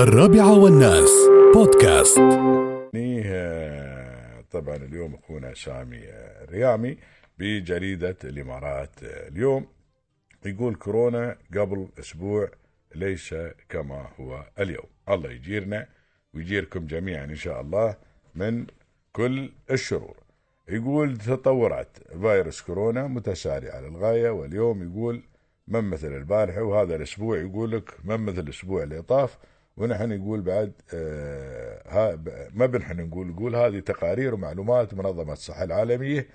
الرابعة والناس. بودكاست. طبعا اليوم أخونا سامي الريامي بجريدة الإمارات. اليوم يقول كورونا قبل أسبوع ليس كما هو اليوم. الله يجيرنا ويجيركم جميعا إن شاء الله من كل الشرور. يقول تطورات فيروس كورونا متسارعة للغاية واليوم يقول من مثل البارحة وهذا الأسبوع يقول لك من مثل الأسبوع اللي طاف. ونحن نقول بعد آه ما بنحن نقول نقول هذه تقارير ومعلومات منظمة الصحة العالمية.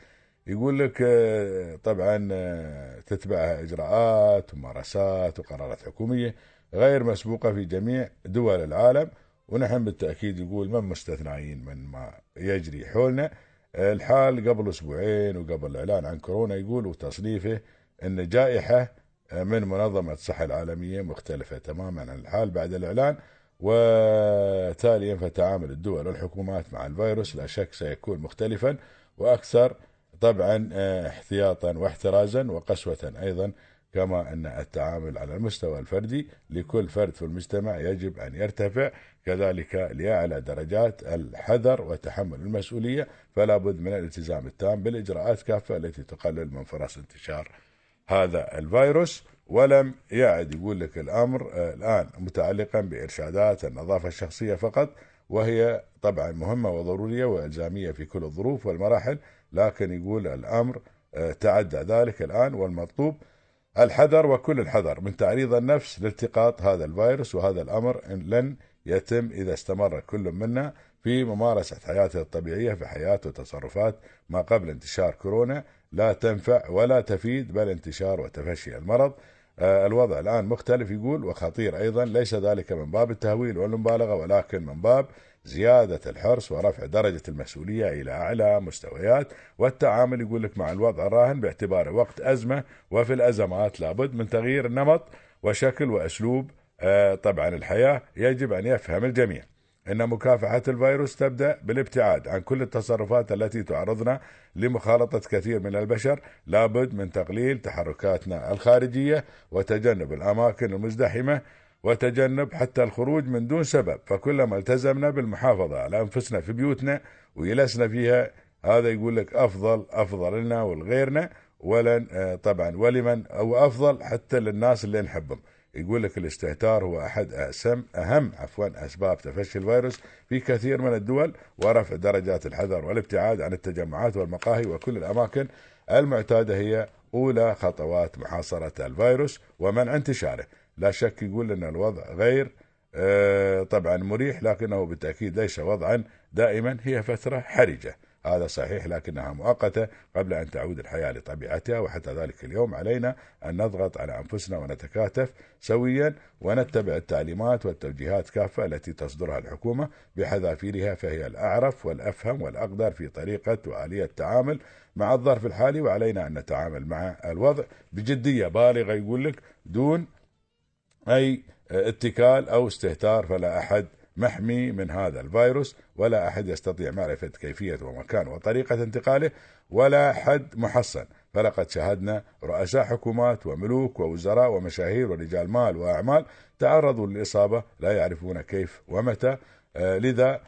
يقول لك آه طبعا آه تتبعها إجراءات وممارسات وقرارات حكومية غير مسبوقة في جميع دول العالم. ونحن بالتأكيد يقول من مستثنائين من ما يجري حولنا. الحال قبل أسبوعين وقبل الإعلان عن كورونا يقول وتصنيفه إن جائحة من منظمة الصحة العالمية مختلفة تماما عن الحال بعد الإعلان. وتاليا فتعامل الدول والحكومات مع الفيروس لا شك سيكون مختلفا وأكثر طبعا احتياطا واحترازا وقسوة أيضا كما أن التعامل على المستوى الفردي لكل فرد في المجتمع يجب أن يرتفع كذلك لأعلى درجات الحذر وتحمل المسؤولية فلا بد من الالتزام التام بالإجراءات كافة التي تقلل من فرص انتشار هذا الفيروس. ولم يعد يقول لك الأمر الآن متعلقا بإرشادات النظافة الشخصية فقط وهي طبعا مهمة وضرورية وإلزامية في كل الظروف والمراحل لكن يقول الأمر تعدى ذلك الآن والمطلوب. الحذر وكل الحذر من تعريض النفس لالتقاط هذا الفيروس وهذا الأمر إن لن يتم إذا استمر كل منا في ممارسة حياته الطبيعية في حياته وتصرفات ما قبل انتشار كورونا. لا تنفع ولا تفيد بل انتشار وتفشي المرض. آه الوضع الآن مختلف. يقول وخطير أيضا ليس ذلك من باب التهويل والمبالغة ولكن من باب زيادة الحرص ورفع درجة المسؤولية إلى أعلى مستويات والتعامل. يقول لك مع الوضع الراهن باعتباره وقت أزمة وفي الأزمات لابد من تغيير النمط وشكل وأسلوب. آه طبعا الحياة يجب أن يفهم الجميع. أن مكافحة الفيروس تبدأ بالابتعاد عن كل التصرفات التي تعرضنا لمخالطة كثير من البشر لابد من تقليل تحركاتنا الخارجية وتجنب الأماكن المزدحمة وتجنب حتى الخروج من دون سبب. فكلما التزمنا بالمحافظة على أنفسنا في بيوتنا وجلسنا فيها هذا يقول لك أفضل أفضل لنا ولغيرنا ولن طبعا ولمن أو أفضل حتى للناس اللي نحبهم. يقول لك الاستهتار هو أحد أسم أهم عفوا أسباب تفشي الفيروس في كثير من الدول ورفع درجات الحذر والابتعاد عن التجمعات والمقاهي وكل الأماكن. المعتادة هي أولى خطوات محاصرة الفيروس ومنع انتشاره. لا شك يقول أن الوضع غير طبعا مريح لكنه بالتأكيد ليس وضعا دائما هي فترة حرجة. هذا صحيح لكنها مؤقتة قبل أن تعود الحياة لطبيعتها وحتى ذلك اليوم علينا أن نضغط على أنفسنا ونتكاتف سويا ونتبع التعليمات والتوجيهات كافة التي تصدرها الحكومة بحذافيرها فهي الأعرف والأفهم والأقدر في طريقة وآلية التعامل مع الظرف الحالي وعلينا أن نتعامل مع الوضع بجدية بالغة يقول لك دون أي اتكال أو استهتار فلا أحد محمي من هذا الفيروس ولا أحد يستطيع معرفة كيفية ومكان وطريقة انتقاله ولا حد محصن. فلقد شاهدنا رؤساء حكومات وملوك ووزراء ومشاهير ورجال مال وأعمال تعرضوا للإصابة لا يعرفون كيف ومتى. آه لذا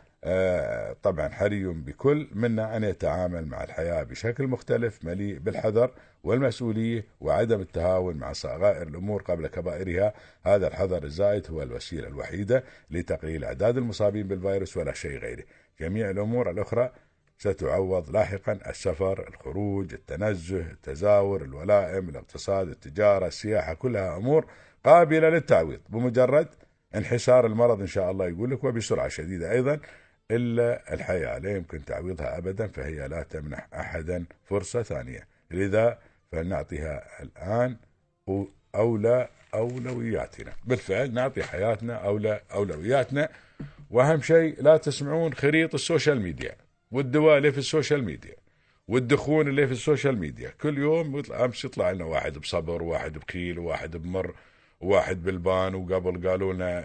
طبعا حري بكل منا أن يتعامل مع الحياة بشكل مختلف مليء بالحذر والمسؤولية وعدم التهاون مع صغائر الأمور قبل كبائرها. هذا الحذر الزائد هو الوسيلة الوحيدة لتقليل أعداد المصابين بالفيروس ولا شيء غيره. جميع الأمور الأخرى ستعوض لاحقا السفر الخروج التنزه التزاور الولائم الاقتصاد التجارة السياحة كلها أمور قابلة للتعويض. بمجرد انحسار المرض إن شاء الله يقول لك وبسرعة شديدة أيضا إلا الحياة لا يمكن تعويضها أبدا فهي لا تمنح أحدا فرصة ثانية. لذا فلنعطيها الآن أولى أولوياتنا. بالفعل نعطي حياتنا أولى أولوياتنا. وأهم شيء لا تسمعون خريط السوشيال ميديا والدواء اللي في السوشيال ميديا والدخون اللي في السوشيال ميديا. كل يوم أمس يطلع لنا واحد بصبر وواحد بخل وواحد بمر وواحد بالبان وقبل قالوا لنا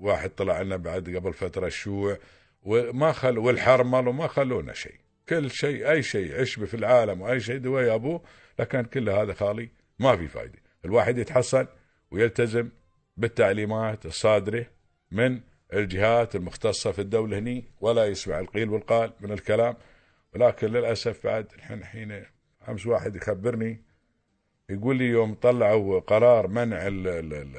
واحد طلع لنا بعد قبل فترة الشوع وما خل والحرمل وما خلونا شيء. كل شيء أي شيء عشبه في العالم وأي شيء دواء ابوه لكن كل هذا خالي ما في فائده الواحد يتحصن ويلتزم بالتعليمات الصادرة من الجهات المختصة في الدولة هني ولا يسمع القيل والقال من الكلام. ولكن للأسف بعد الحين حين أمس واحد يخبرني يقول لي يوم طلعوا قرار منع ال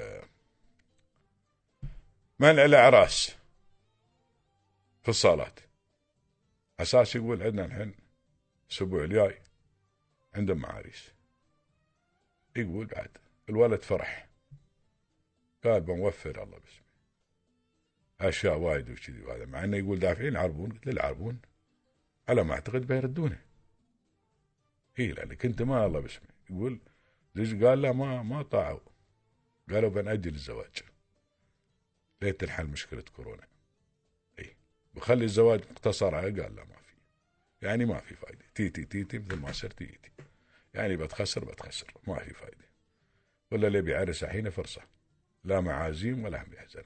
منع الأعراس. في الصالات. أساس يقول عندنا الحين الأسبوع الجاي عندهم معاريس. يقول بعد الولد فرح. قال بنوفر الله باسمه. أشياء وايد وكذي وهذا مع إنه يقول دافعين عربون. قلت له العربون؟ على ما أعتقد بيردونه. إي لأنك أنت ما الله باسمه. يقول ليش؟ قال لا ما ما طاعوا. قالوا بنأجل الزواج. ليت الحل مشكلة كورونا. بخلي الزواج مقتصر على قال لا ما في. يعني ما في فايدة. تيتي تيتي مثل ما صرت تيتي يعني بتخسر بتخسر. ما في فايدة. ولا اللي بيعرس الحين فرصة. لا معازيم ولا هم يحزنون.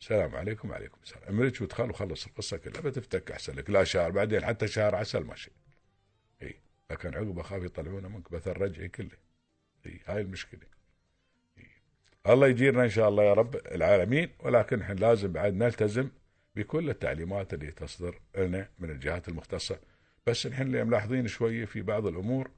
السلام عليكم وعليكم السلام. امريك وتخال وخلص القصة كلها. بتفتك أحسن لك. لا شهر بعدين حتى شهر عسل ماشي إي. لكن عقب أخاف يطلعونه منك بثر رجعي كله. إي. هاي المشكلة. الله يجيرنا إن شاء الله يا رب العالمين. ولكن إحنا لازم بعد نلتزم بكل التعليمات اللي تصدر لنا من الجهات المختصة. بس نحن اللي ملاحظين شوية في بعض الأمور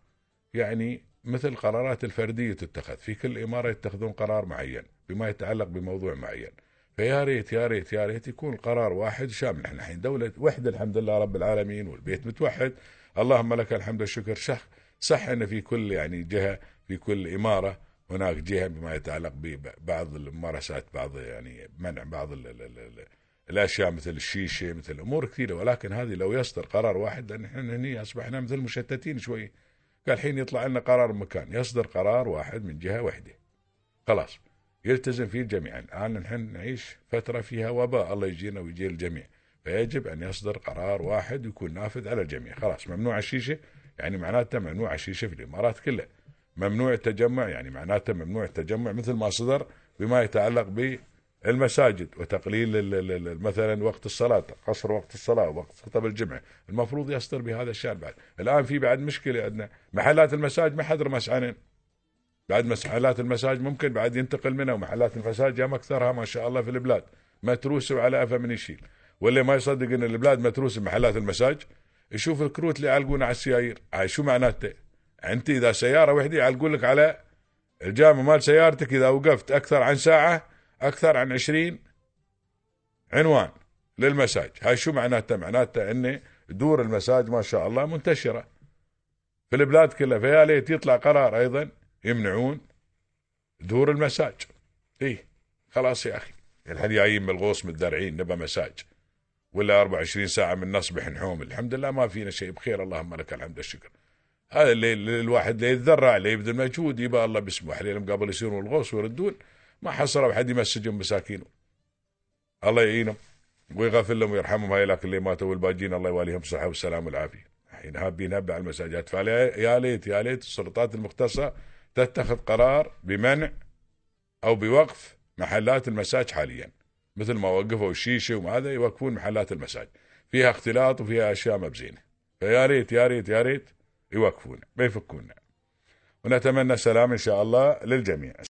يعني مثل قرارات الفردية تتخذ. في كل إمارة يتخذون قرار معين بما يتعلق بموضوع معين. فيا ريت يا ريت يا ريت يكون قرار واحد شامل. إحنا الحين دولة وحدة الحمد لله رب العالمين والبيت متوحد. اللهم لك الحمد والشكر. شخ صح إن في كل يعني جهة في كل إمارة هناك جهة بما يتعلق ببعض الممارسات بعض يعني منع بعض ال ال ال الأشياء مثل الشيشة مثل أمور كثيرة. ولكن هذه لو يصدر قرار واحد لأن إحنا هني أصبحنا مثل مشتتين شوي. قال الحين يطلع لنا قرار مكان يصدر قرار واحد من جهة واحدة. خلاص يلتزم فيه الجميع. الآن نحن نعيش فترة فيها وباء. الله يجينا ويجي الجميع. فيجب أن يصدر قرار واحد يكون نافذ على الجميع. خلاص ممنوع الشيشة يعني معناته ممنوع الشيشة في الإمارات كلها. ممنوع التجمع يعني معناته ممنوع التجمع مثل ما صدر بما يتعلق المساجد وتقليل مثلا وقت الصلاة قصر وقت الصلاة وقت خطب الجمعة. المفروض يصدر بهذا الشأن بعد. الآن في بعد مشكلة عندنا. محلات المساجد ما حد رمس عنين بعد محلات المساجد ممكن بعد ينتقل منها ومحلات المساجد يا أكثرها ما شاء الله في البلاد. متروسة وعلى أفا من يشيل. واللي ما يصدق إن البلاد متروسة بمحلات المساجد يشوف الكروت اللي يعلقون على السيايير. هاي شو معناته؟ أنت إذا سيارة وحدة يعلقون لك على الجامع مال سيارتك إذا وقفت أكثر عن ساعة أكثر عن عشرين عنوان للمساج. هاي شو معناته معناته أن دور المساج ما شاء الله منتشرة في البلاد كلها فيا ليت يطلع قرار أيضا يمنعون دور المساج. إيه خلاص يا أخي الحين جايين من الغوص متدرعين نبى مساج. ولا 24 ساعة من نصبح نحوم الحمد لله ما فينا شيء. بخير اللهم لك الحمد والشكر هذا اللي الواحد اللي يتذرع اللي يبذل مجهود يبقى الله بيسمح عليهم قبل يصيرون الغوص ويردون. ما حصلوا حد يمسجهم مساكين الله يعينهم ويغفر لهم ويرحمهم. هاي لكن اللي ماتوا والباجين الله يواليهم الصحة والسلام والعافية. الحين هابين هبة على المساجات. فيا ليت يا ليت السلطات المختصة تتخذ قرار بمنع أو بوقف محلات المساج حاليا. مثل ما وقفوا الشيشة وهذا يوقفون محلات المساج. فيها اختلاط وفيها أشياء مبزينة فيا ريت يا ريت يا ريت يوقفون ما يفكونا. ونتمنى السلام إن شاء الله للجميع.